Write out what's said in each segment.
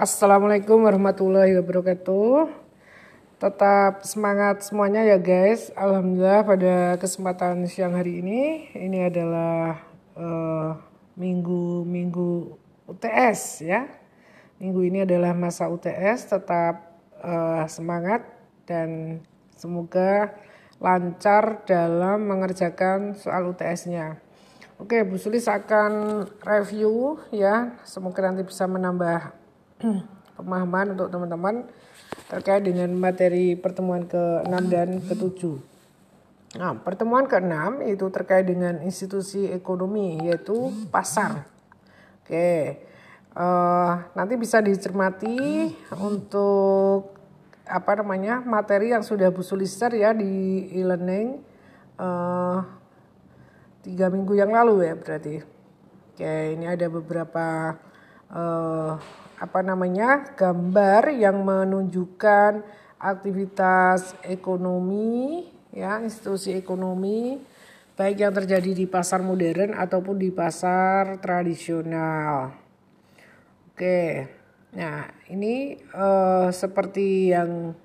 Assalamualaikum warahmatullahi wabarakatuh. Tetap semangat semuanya ya guys. Alhamdulillah pada kesempatan siang hari ini ini adalah uh, minggu minggu UTS ya. Minggu ini adalah masa UTS. Tetap uh, semangat dan semoga lancar dalam mengerjakan soal UTS-nya. Oke, Bu Sulis akan review ya. Semoga nanti bisa menambah pemahaman untuk teman-teman terkait dengan materi pertemuan ke-6 dan ke-7. Nah, pertemuan ke-6 itu terkait dengan institusi ekonomi yaitu pasar. Oke. Uh, nanti bisa dicermati untuk apa namanya materi yang sudah Bu Sulis share ya di e-learning. Uh, tiga minggu yang lalu ya berarti. Oke, ini ada beberapa uh, apa namanya gambar yang menunjukkan aktivitas ekonomi ya institusi ekonomi baik yang terjadi di pasar modern ataupun di pasar tradisional. Oke, nah ini uh, seperti yang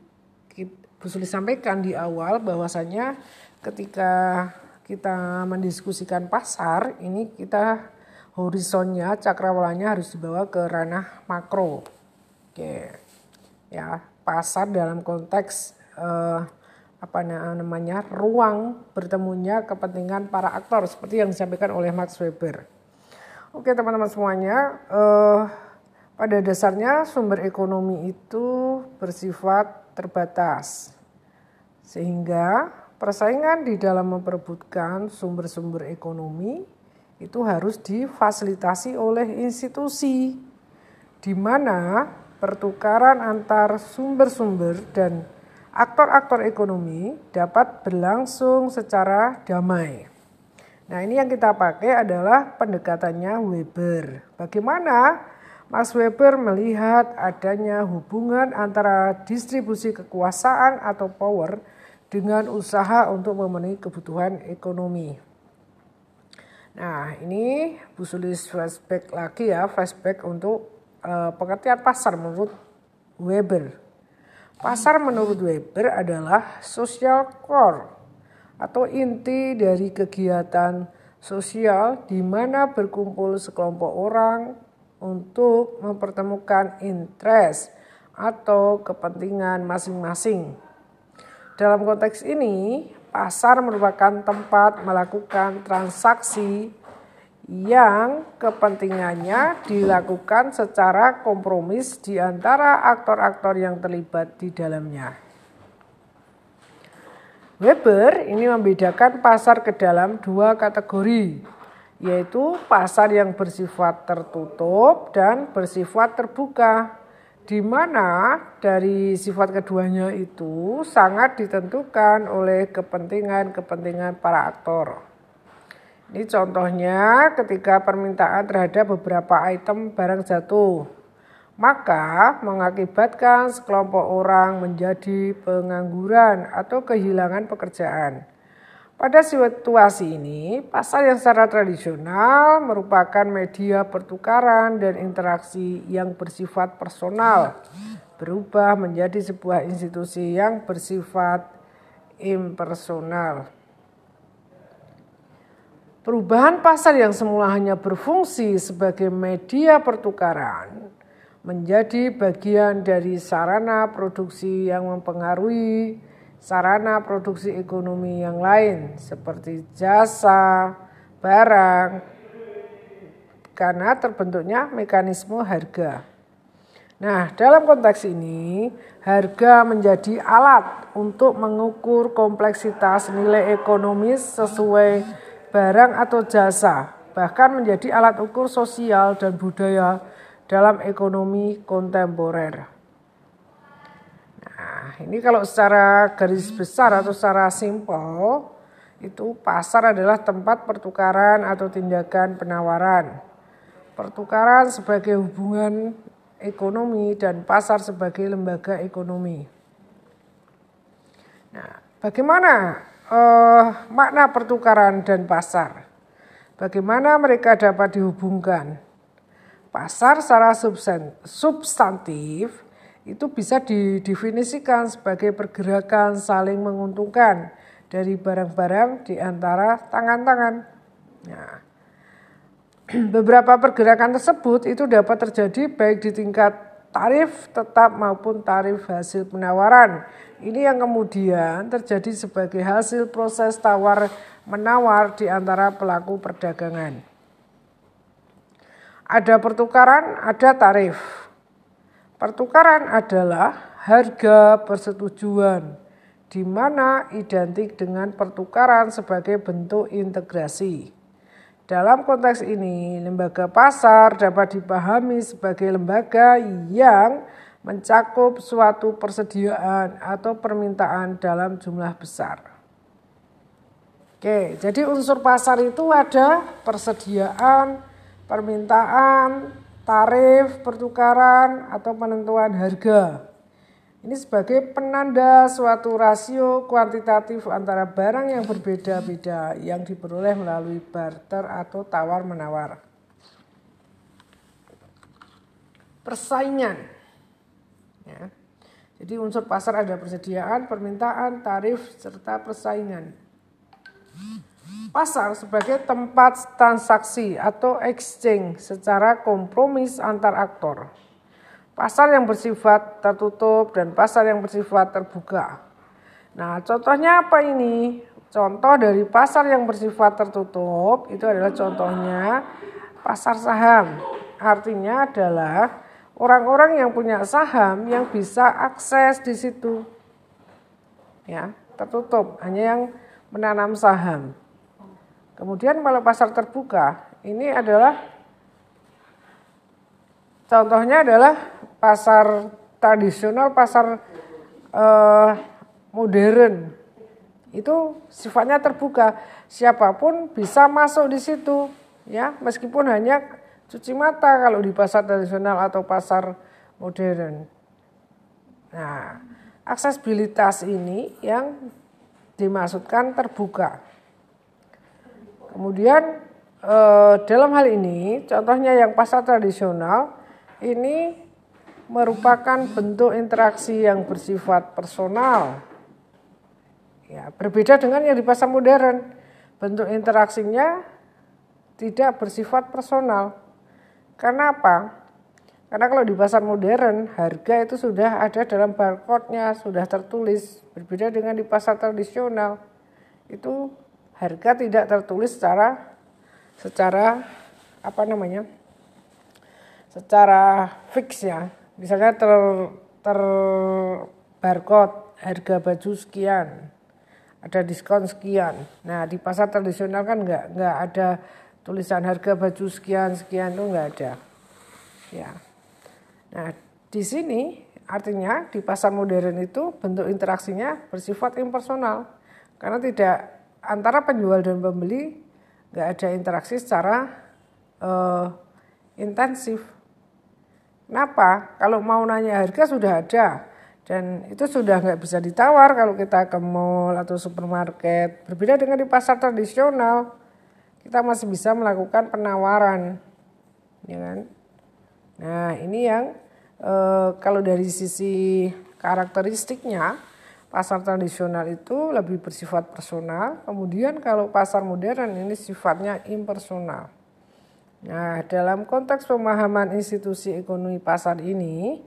Bu Suli sampaikan di awal bahwasanya ketika kita mendiskusikan pasar, ini kita horizonnya, cakrawalanya harus dibawa ke ranah makro. Oke. Ya, pasar dalam konteks eh, apa namanya? ruang bertemunya kepentingan para aktor seperti yang disampaikan oleh Max Weber. Oke, teman-teman semuanya, eh, pada dasarnya sumber ekonomi itu bersifat terbatas. Sehingga Persaingan di dalam memperebutkan sumber-sumber ekonomi itu harus difasilitasi oleh institusi di mana pertukaran antar sumber-sumber dan aktor-aktor ekonomi dapat berlangsung secara damai. Nah, ini yang kita pakai adalah pendekatannya Weber. Bagaimana Mas Weber melihat adanya hubungan antara distribusi kekuasaan atau power dengan usaha untuk memenuhi kebutuhan ekonomi. Nah, ini Bu Sulis flashback lagi ya, flashback untuk uh, pengertian pasar menurut Weber. Pasar menurut Weber adalah social core atau inti dari kegiatan sosial di mana berkumpul sekelompok orang untuk mempertemukan interest atau kepentingan masing-masing dalam konteks ini, pasar merupakan tempat melakukan transaksi yang kepentingannya dilakukan secara kompromis di antara aktor-aktor yang terlibat di dalamnya. Weber ini membedakan pasar ke dalam dua kategori, yaitu pasar yang bersifat tertutup dan bersifat terbuka di mana dari sifat keduanya itu sangat ditentukan oleh kepentingan-kepentingan para aktor. Ini contohnya ketika permintaan terhadap beberapa item barang jatuh, maka mengakibatkan sekelompok orang menjadi pengangguran atau kehilangan pekerjaan. Pada situasi ini, pasar yang secara tradisional merupakan media pertukaran dan interaksi yang bersifat personal, berubah menjadi sebuah institusi yang bersifat impersonal. Perubahan pasar yang semula hanya berfungsi sebagai media pertukaran menjadi bagian dari sarana produksi yang mempengaruhi sarana produksi ekonomi yang lain seperti jasa, barang, karena terbentuknya mekanisme harga. Nah, dalam konteks ini, harga menjadi alat untuk mengukur kompleksitas nilai ekonomis sesuai barang atau jasa, bahkan menjadi alat ukur sosial dan budaya dalam ekonomi kontemporer. Nah, ini kalau secara garis besar atau secara simpel, itu pasar adalah tempat pertukaran atau tindakan penawaran. Pertukaran sebagai hubungan ekonomi dan pasar sebagai lembaga ekonomi. Nah, bagaimana uh, makna pertukaran dan pasar? Bagaimana mereka dapat dihubungkan? Pasar secara substantif itu bisa didefinisikan sebagai pergerakan saling menguntungkan dari barang-barang di antara tangan-tangan. Nah, beberapa pergerakan tersebut itu dapat terjadi baik di tingkat tarif tetap maupun tarif hasil penawaran. Ini yang kemudian terjadi sebagai hasil proses tawar menawar di antara pelaku perdagangan. Ada pertukaran, ada tarif. Pertukaran adalah harga persetujuan, di mana identik dengan pertukaran sebagai bentuk integrasi. Dalam konteks ini, lembaga pasar dapat dipahami sebagai lembaga yang mencakup suatu persediaan atau permintaan dalam jumlah besar. Oke, jadi unsur pasar itu ada persediaan, permintaan, tarif, pertukaran, atau penentuan harga. Ini sebagai penanda suatu rasio kuantitatif antara barang yang berbeda-beda yang diperoleh melalui barter atau tawar-menawar. Persaingan. Ya. Jadi unsur pasar ada persediaan, permintaan, tarif, serta persaingan pasar sebagai tempat transaksi atau exchange secara kompromis antar aktor. Pasar yang bersifat tertutup dan pasar yang bersifat terbuka. Nah, contohnya apa ini? Contoh dari pasar yang bersifat tertutup itu adalah contohnya pasar saham. Artinya adalah orang-orang yang punya saham yang bisa akses di situ. Ya, tertutup, hanya yang menanam saham. Kemudian kalau pasar terbuka, ini adalah contohnya adalah pasar tradisional, pasar eh, modern. Itu sifatnya terbuka, siapa pun bisa masuk di situ, ya meskipun hanya cuci mata kalau di pasar tradisional atau pasar modern. Nah, aksesibilitas ini yang dimaksudkan terbuka. Kemudian eh, dalam hal ini contohnya yang pasar tradisional ini merupakan bentuk interaksi yang bersifat personal. Ya, berbeda dengan yang di pasar modern. Bentuk interaksinya tidak bersifat personal. Karena apa? Karena kalau di pasar modern harga itu sudah ada dalam barcode-nya, sudah tertulis. Berbeda dengan di pasar tradisional. Itu harga tidak tertulis secara secara apa namanya secara fix ya. Misalnya ter ter barcode harga baju sekian ada diskon sekian. Nah di pasar tradisional kan nggak nggak ada tulisan harga baju sekian sekian itu nggak ada. Ya. Nah di sini artinya di pasar modern itu bentuk interaksinya bersifat impersonal. Karena tidak antara penjual dan pembeli nggak ada interaksi secara uh, intensif. Kenapa? Kalau mau nanya harga sudah ada dan itu sudah nggak bisa ditawar kalau kita ke mall atau supermarket. Berbeda dengan di pasar tradisional, kita masih bisa melakukan penawaran, ya kan? Nah ini yang uh, kalau dari sisi karakteristiknya pasar tradisional itu lebih bersifat personal, kemudian kalau pasar modern ini sifatnya impersonal. Nah, dalam konteks pemahaman institusi ekonomi pasar ini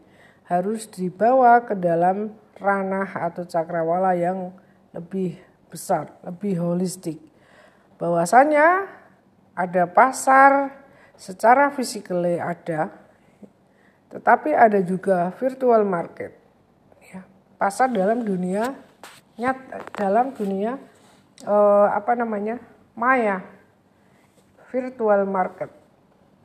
harus dibawa ke dalam ranah atau cakrawala yang lebih besar, lebih holistik. Bahwasanya ada pasar secara fisikal ada, tetapi ada juga virtual market pasar dalam dunia nyat dalam dunia eh, apa namanya maya virtual market.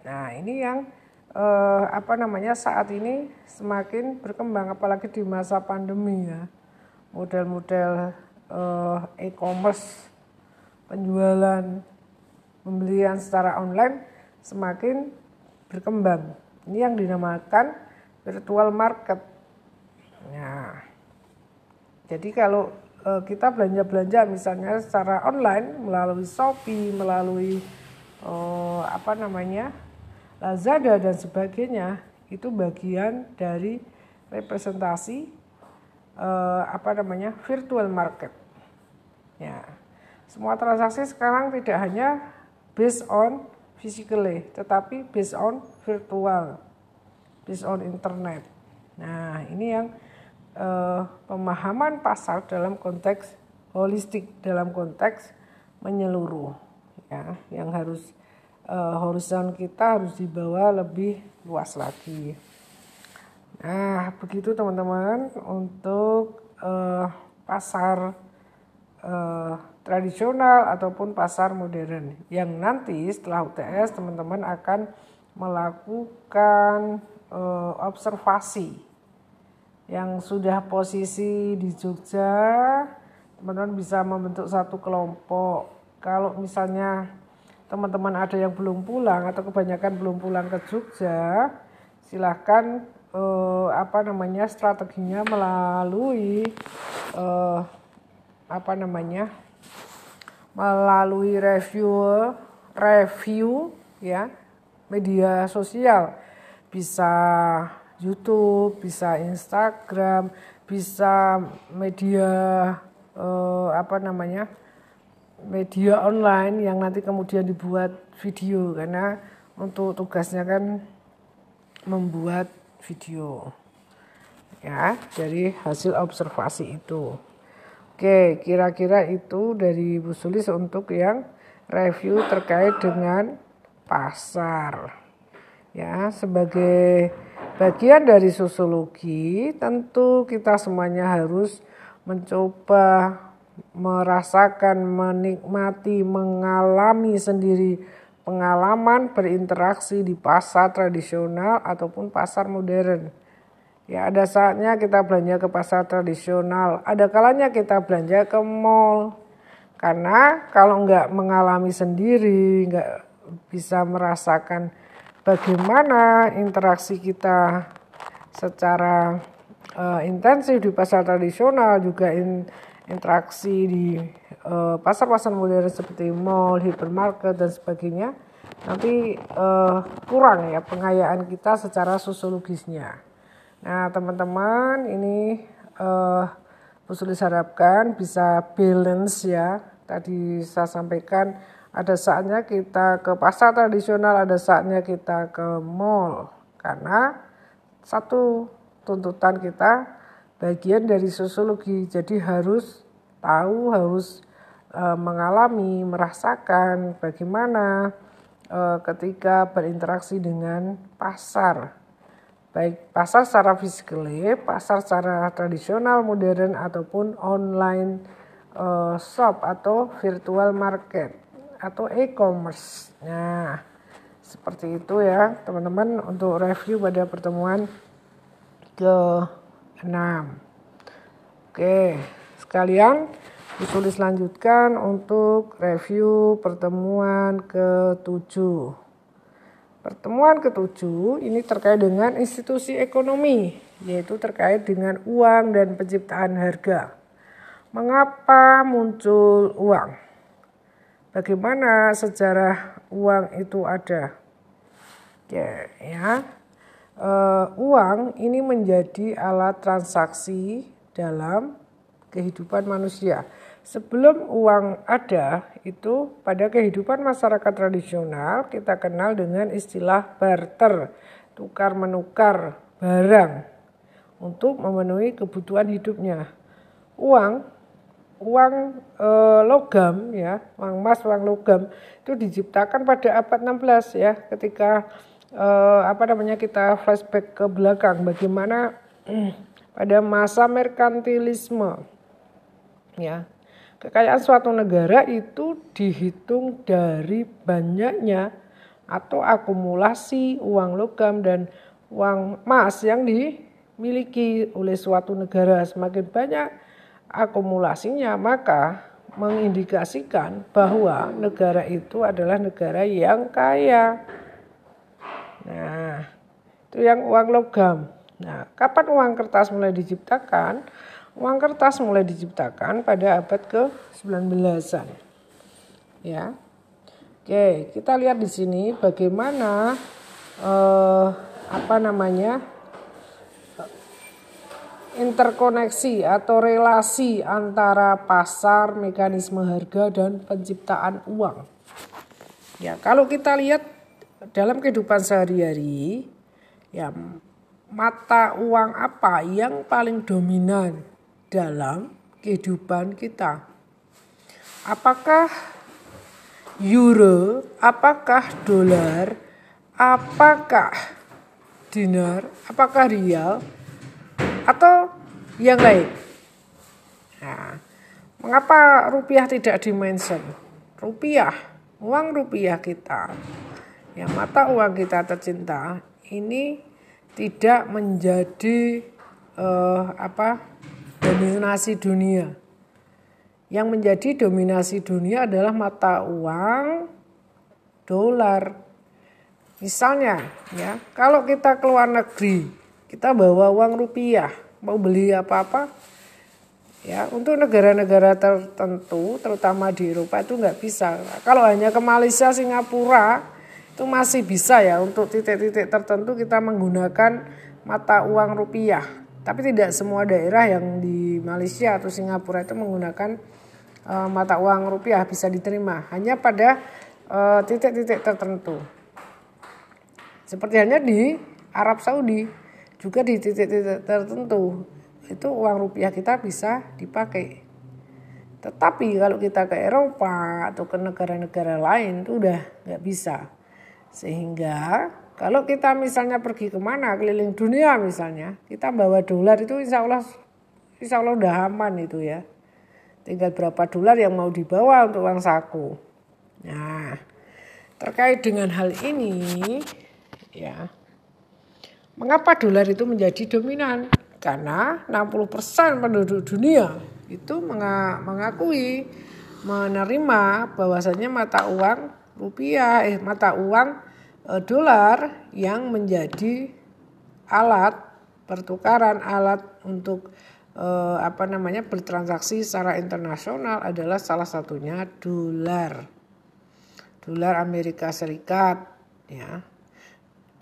Nah ini yang eh, apa namanya saat ini semakin berkembang apalagi di masa pandemi ya model-model eh, e-commerce penjualan pembelian secara online semakin berkembang. Ini yang dinamakan virtual market. Nah, jadi kalau uh, kita belanja-belanja misalnya secara online melalui Shopee, melalui uh, apa namanya Lazada dan sebagainya itu bagian dari representasi uh, apa namanya virtual market. Ya, semua transaksi sekarang tidak hanya based on physically, tetapi based on virtual, based on internet. Nah, ini yang uh, pemahaman pasar dalam konteks holistik, dalam konteks menyeluruh, ya, yang harus uh, horizon kita harus dibawa lebih luas lagi. Nah, begitu teman-teman untuk uh, pasar uh, tradisional ataupun pasar modern yang nanti setelah UTS teman-teman akan melakukan uh, observasi yang sudah posisi di Jogja teman-teman bisa membentuk satu kelompok. Kalau misalnya teman-teman ada yang belum pulang atau kebanyakan belum pulang ke Jogja silahkan uh, apa namanya strateginya melalui uh, apa namanya melalui review review ya media sosial. Bisa YouTube bisa Instagram bisa media uh, apa namanya media online yang nanti kemudian dibuat video. Karena untuk tugasnya kan membuat video. Ya dari hasil observasi itu. Oke kira-kira itu dari Bu Sulis untuk yang review terkait dengan pasar. Ya sebagai bagian dari sosiologi tentu kita semuanya harus mencoba merasakan menikmati mengalami sendiri pengalaman berinteraksi di pasar tradisional ataupun pasar modern. Ya ada saatnya kita belanja ke pasar tradisional, ada kalanya kita belanja ke mall. Karena kalau nggak mengalami sendiri, nggak bisa merasakan bagaimana interaksi kita secara uh, intensif di pasar tradisional juga in, interaksi di eh, pasar-pasar modern seperti mall, hypermarket dan sebagainya nanti uh, kurang ya pengayaan kita secara sosiologisnya. Nah teman-teman ini uh, Bu Sulis harapkan bisa balance ya. Tadi saya sampaikan ada saatnya kita ke pasar tradisional, ada saatnya kita ke mall. Karena satu tuntutan kita bagian dari sosiologi, jadi harus tahu, harus uh, mengalami, merasakan bagaimana uh, ketika berinteraksi dengan pasar. Baik pasar secara fisikal, pasar secara tradisional, modern ataupun online uh, shop atau virtual market atau e-commerce. Nah, seperti itu ya, teman-teman untuk review pada pertemuan ke-6. Oke, sekalian ditulis lanjutkan untuk review pertemuan ke-7. Pertemuan ke-7 ini terkait dengan institusi ekonomi, yaitu terkait dengan uang dan penciptaan harga. Mengapa muncul uang? Bagaimana sejarah uang itu ada? Ya, ya. Uh, uang ini menjadi alat transaksi dalam kehidupan manusia sebelum uang ada itu pada kehidupan masyarakat tradisional kita kenal dengan istilah barter, tukar menukar barang untuk memenuhi kebutuhan hidupnya. Uang uang e, logam ya, uang emas, uang logam. Itu diciptakan pada abad 16 ya. Ketika e, apa namanya kita flashback ke belakang. Bagaimana pada masa merkantilisme ya. Kekayaan suatu negara itu dihitung dari banyaknya atau akumulasi uang logam dan uang emas yang dimiliki oleh suatu negara. Semakin banyak akumulasinya, maka mengindikasikan bahwa negara itu adalah negara yang kaya. Nah, itu yang uang logam. Nah, kapan uang kertas mulai diciptakan? Uang kertas mulai diciptakan pada abad ke-19-an. Ya. Oke, kita lihat di sini bagaimana eh, apa namanya interkoneksi atau relasi antara pasar, mekanisme harga dan penciptaan uang. Ya, kalau kita lihat dalam kehidupan sehari-hari, ya mata uang apa yang paling dominan dalam kehidupan kita? Apakah euro, apakah dolar, apakah dinar, apakah rial, atau yang lain. Nah, mengapa rupiah tidak dimention? Rupiah, uang rupiah kita, yang mata uang kita tercinta ini tidak menjadi uh, apa dominasi dunia. Yang menjadi dominasi dunia adalah mata uang dolar. Misalnya, ya, kalau kita keluar negeri, kita bawa uang rupiah. Mau beli apa-apa. Ya untuk negara-negara tertentu terutama di Eropa itu nggak bisa. Kalau hanya ke Malaysia Singapura itu masih bisa ya. Untuk titik-titik tertentu kita menggunakan mata uang rupiah. Tapi tidak semua daerah yang di Malaysia atau Singapura itu menggunakan uh, mata uang rupiah bisa diterima. Hanya pada eh, titik-titik tertentu. Seperti hanya di Arab Saudi juga di titik-titik tertentu itu uang rupiah kita bisa dipakai. Tetapi kalau kita ke Eropa atau ke negara-negara lain itu udah nggak bisa. Sehingga kalau kita misalnya pergi ke mana keliling dunia misalnya kita bawa dolar itu insya Allah insya Allah udah aman itu ya. Tinggal berapa dolar yang mau dibawa untuk uang saku. Nah terkait dengan hal ini ya Mengapa dolar itu menjadi dominan? Karena 60% penduduk dunia itu mengakui menerima bahwasanya mata uang rupiah eh mata uang e, dolar yang menjadi alat pertukaran alat untuk e, apa namanya bertransaksi secara internasional adalah salah satunya dolar. Dolar Amerika Serikat ya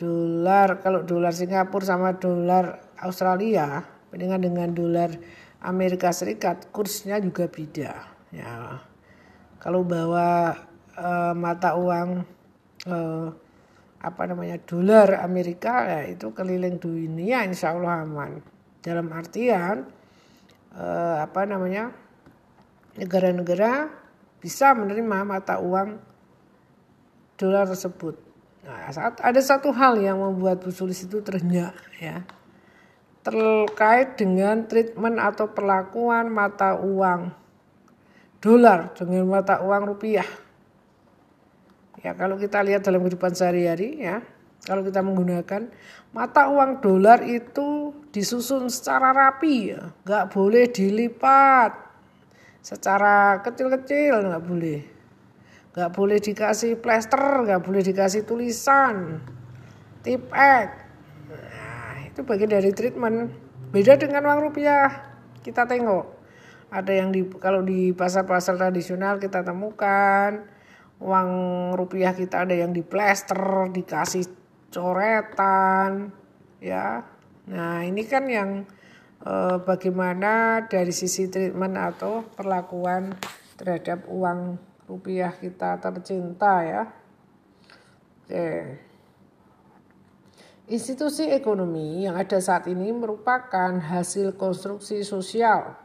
dolar. Kalau dolar Singapura sama dolar Australia dengan dengan dolar Amerika Serikat kursnya juga beda ya. Kalau bawa e, mata uang e, apa namanya dolar Amerika ya itu keliling dunia insya Allah aman. Dalam artian e, apa namanya negara-negara bisa menerima mata uang dolar tersebut Nah, saat ada satu hal yang membuat Bu Sulis itu ternyak ya. Terkait dengan treatment atau perlakuan mata uang dolar dengan mata uang rupiah. Ya, kalau kita lihat dalam kehidupan sehari-hari ya, kalau kita menggunakan mata uang dolar itu disusun secara rapi ya, nggak boleh dilipat secara kecil-kecil nggak boleh nggak boleh dikasih plester, nggak boleh dikasih tulisan, tip X. Nah, itu bagian dari treatment. Beda dengan uang rupiah. Kita tengok. Ada yang di kalau di pasar-pasar tradisional kita temukan uang rupiah kita ada yang di plester, dikasih coretan, ya. Nah, ini kan yang eh, bagaimana dari sisi treatment atau perlakuan terhadap uang rupiah kita tercinta ya. Oke. Institusi ekonomi yang ada saat ini merupakan hasil konstruksi sosial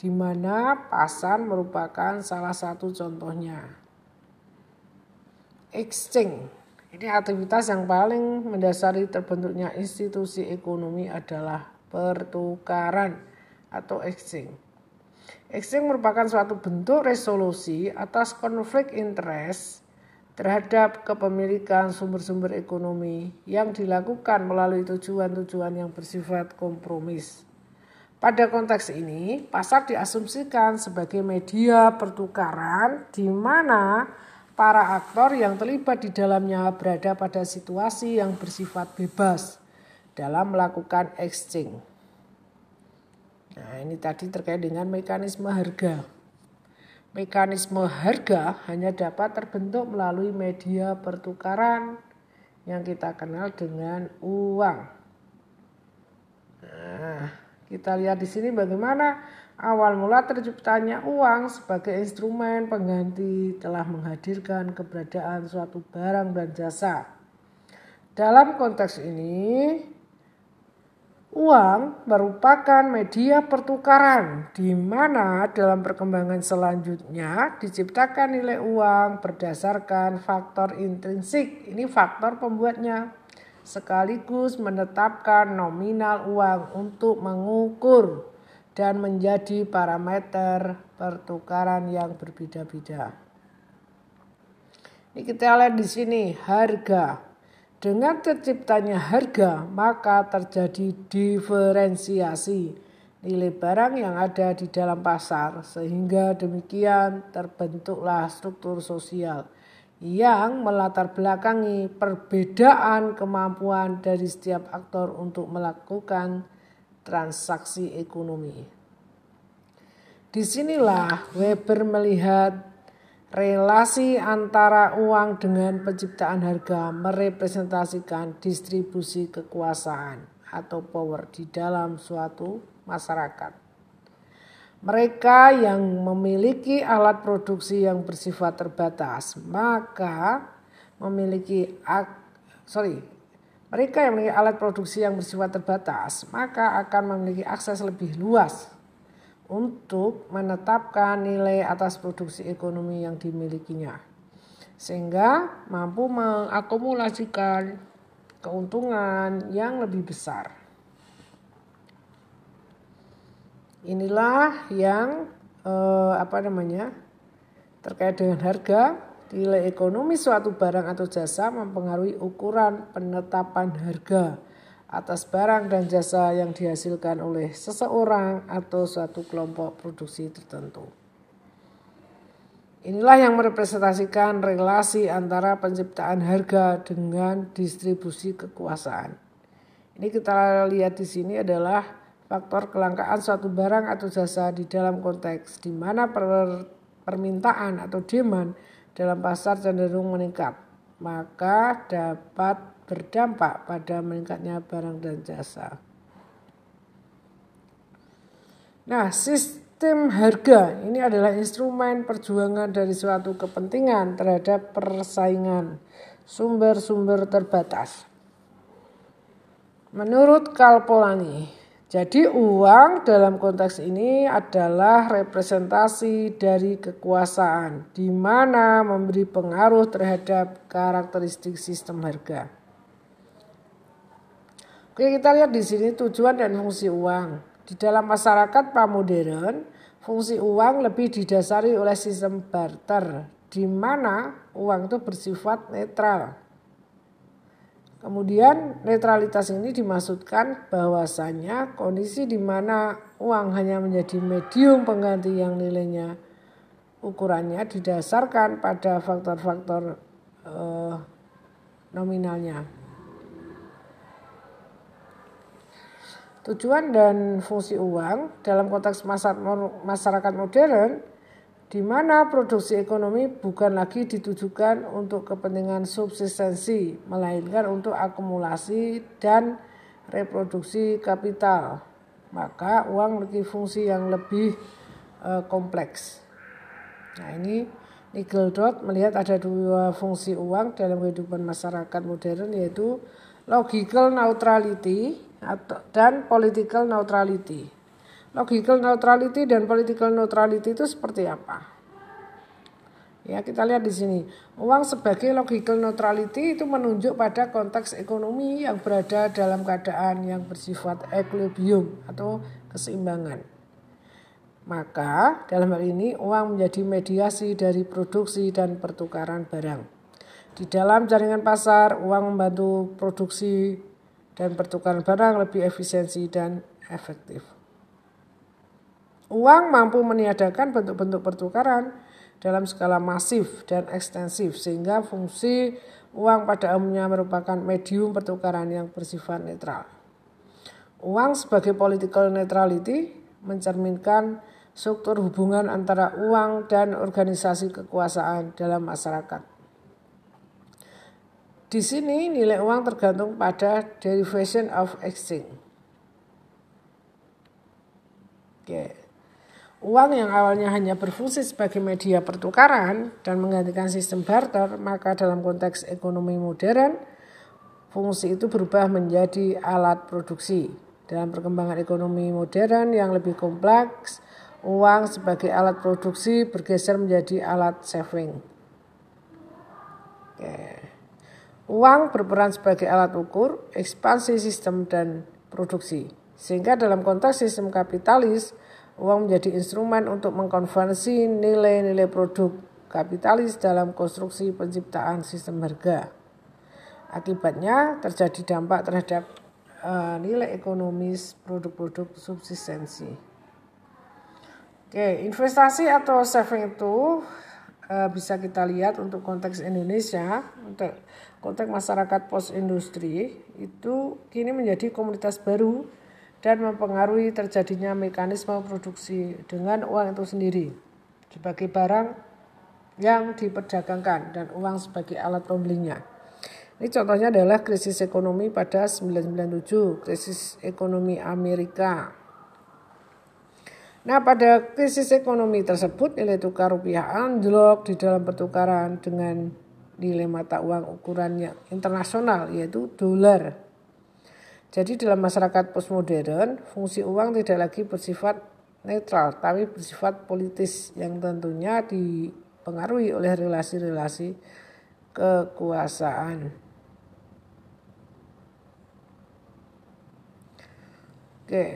di mana pasar merupakan salah satu contohnya. Exchange. Ini aktivitas yang paling mendasari terbentuknya institusi ekonomi adalah pertukaran atau exchange. Exchange merupakan suatu bentuk resolusi atas konflik interest terhadap kepemilikan sumber-sumber ekonomi yang dilakukan melalui tujuan-tujuan yang bersifat kompromis. Pada konteks ini, pasar diasumsikan sebagai media pertukaran di mana para aktor yang terlibat di dalamnya berada pada situasi yang bersifat bebas dalam melakukan exchange. Nah, ini tadi terkait dengan mekanisme harga. Mekanisme harga hanya dapat terbentuk melalui media pertukaran yang kita kenal dengan uang. Nah, kita lihat di sini bagaimana awal mula terciptanya uang sebagai instrumen pengganti telah menghadirkan keberadaan suatu barang dan jasa. Dalam konteks ini, Uang merupakan media pertukaran di mana dalam perkembangan selanjutnya diciptakan nilai uang berdasarkan faktor intrinsik. Ini faktor pembuatnya sekaligus menetapkan nominal uang untuk mengukur dan menjadi parameter pertukaran yang berbeda-beda. Ini kita lihat di sini harga dengan terciptanya harga, maka terjadi diferensiasi nilai barang yang ada di dalam pasar, sehingga demikian terbentuklah struktur sosial yang melatar belakangi perbedaan kemampuan dari setiap aktor untuk melakukan transaksi ekonomi. Di sinilah Weber melihat Relasi antara uang dengan penciptaan harga merepresentasikan distribusi kekuasaan atau power di dalam suatu masyarakat. Mereka yang memiliki alat produksi yang bersifat terbatas, maka memiliki sorry, mereka yang memiliki alat produksi yang bersifat terbatas, maka akan memiliki akses lebih luas untuk menetapkan nilai atas produksi ekonomi yang dimilikinya sehingga mampu mengakumulasikan keuntungan yang lebih besar. Inilah yang eh, apa namanya terkait dengan harga nilai ekonomi suatu barang atau jasa mempengaruhi ukuran penetapan harga atas barang dan jasa yang dihasilkan oleh seseorang atau suatu kelompok produksi tertentu. Inilah yang merepresentasikan relasi antara penciptaan harga dengan distribusi kekuasaan. Ini kita lihat di sini adalah faktor kelangkaan suatu barang atau jasa di dalam konteks di mana per, permintaan atau demand dalam pasar cenderung meningkat, maka dapat berdampak pada meningkatnya barang dan jasa. Nah, sistem harga ini adalah instrumen perjuangan dari suatu kepentingan terhadap persaingan sumber-sumber terbatas. Menurut Kalpolani, jadi uang dalam konteks ini adalah representasi dari kekuasaan di mana memberi pengaruh terhadap karakteristik sistem harga. Oke, kita lihat di sini tujuan dan fungsi uang. Di dalam masyarakat pramodern, fungsi uang lebih didasari oleh sistem barter, di mana uang itu bersifat netral. Kemudian netralitas ini dimaksudkan bahwasanya kondisi di mana uang hanya menjadi medium pengganti yang nilainya ukurannya didasarkan pada faktor-faktor eh, nominalnya. Tujuan dan fungsi uang dalam konteks masyarakat modern di mana produksi ekonomi bukan lagi ditujukan untuk kepentingan subsistensi, melainkan untuk akumulasi dan reproduksi kapital. Maka uang memiliki fungsi yang lebih uh, kompleks. Nah ini Nigel Dot melihat ada dua fungsi uang dalam kehidupan masyarakat modern yaitu logical neutrality dan political neutrality. Logical neutrality dan political neutrality itu seperti apa? Ya, kita lihat di sini. Uang sebagai logical neutrality itu menunjuk pada konteks ekonomi yang berada dalam keadaan yang bersifat equilibrium atau keseimbangan. Maka dalam hal ini uang menjadi mediasi dari produksi dan pertukaran barang. Di dalam jaringan pasar, uang membantu produksi dan pertukaran barang lebih efisiensi dan efektif. Uang mampu meniadakan bentuk-bentuk pertukaran dalam skala masif dan ekstensif sehingga fungsi uang pada umumnya merupakan medium pertukaran yang bersifat netral. Uang sebagai political neutrality mencerminkan struktur hubungan antara uang dan organisasi kekuasaan dalam masyarakat. Di sini nilai uang tergantung pada derivation of exchange. Oke. Uang yang awalnya hanya berfungsi sebagai media pertukaran dan menggantikan sistem barter, maka dalam konteks ekonomi modern, fungsi itu berubah menjadi alat produksi. Dalam perkembangan ekonomi modern yang lebih kompleks, uang sebagai alat produksi bergeser menjadi alat saving. Oke. Uang berperan sebagai alat ukur, ekspansi sistem dan produksi. Sehingga dalam konteks sistem kapitalis, Uang menjadi instrumen untuk mengkonversi nilai-nilai produk kapitalis dalam konstruksi penciptaan sistem harga. Akibatnya terjadi dampak terhadap uh, nilai ekonomis produk-produk subsistensi. Oke, investasi atau saving itu uh, bisa kita lihat untuk konteks Indonesia, untuk konteks masyarakat post industri itu kini menjadi komunitas baru dan mempengaruhi terjadinya mekanisme produksi dengan uang itu sendiri sebagai barang yang diperdagangkan dan uang sebagai alat pembelinya. Ini contohnya adalah krisis ekonomi pada 1997, krisis ekonomi Amerika. Nah, pada krisis ekonomi tersebut nilai tukar rupiah anjlok di dalam pertukaran dengan nilai mata uang ukurannya internasional yaitu dolar jadi dalam masyarakat postmodern, fungsi uang tidak lagi bersifat netral, tapi bersifat politis yang tentunya dipengaruhi oleh relasi-relasi kekuasaan. Oke.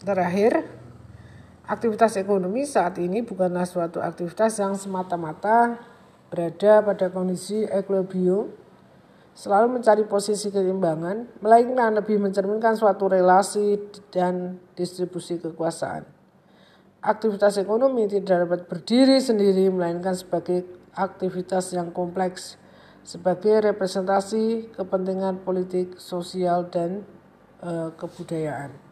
Terakhir, aktivitas ekonomi saat ini bukanlah suatu aktivitas yang semata-mata berada pada kondisi equilibrium selalu mencari posisi keimbangan, melainkan lebih mencerminkan suatu relasi dan distribusi kekuasaan. Aktivitas ekonomi tidak dapat berdiri sendiri, melainkan sebagai aktivitas yang kompleks, sebagai representasi kepentingan politik, sosial, dan e, kebudayaan.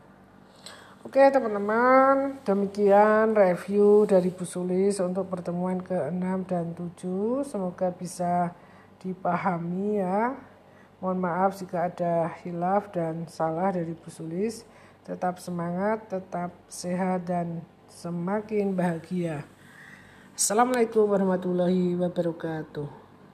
Oke teman-teman, demikian review dari Bu Sulis untuk pertemuan ke-6 dan 7. Semoga bisa dipahami ya. Mohon maaf jika ada hilaf dan salah dari Bu Sulis. Tetap semangat, tetap sehat dan semakin bahagia. Assalamualaikum warahmatullahi wabarakatuh.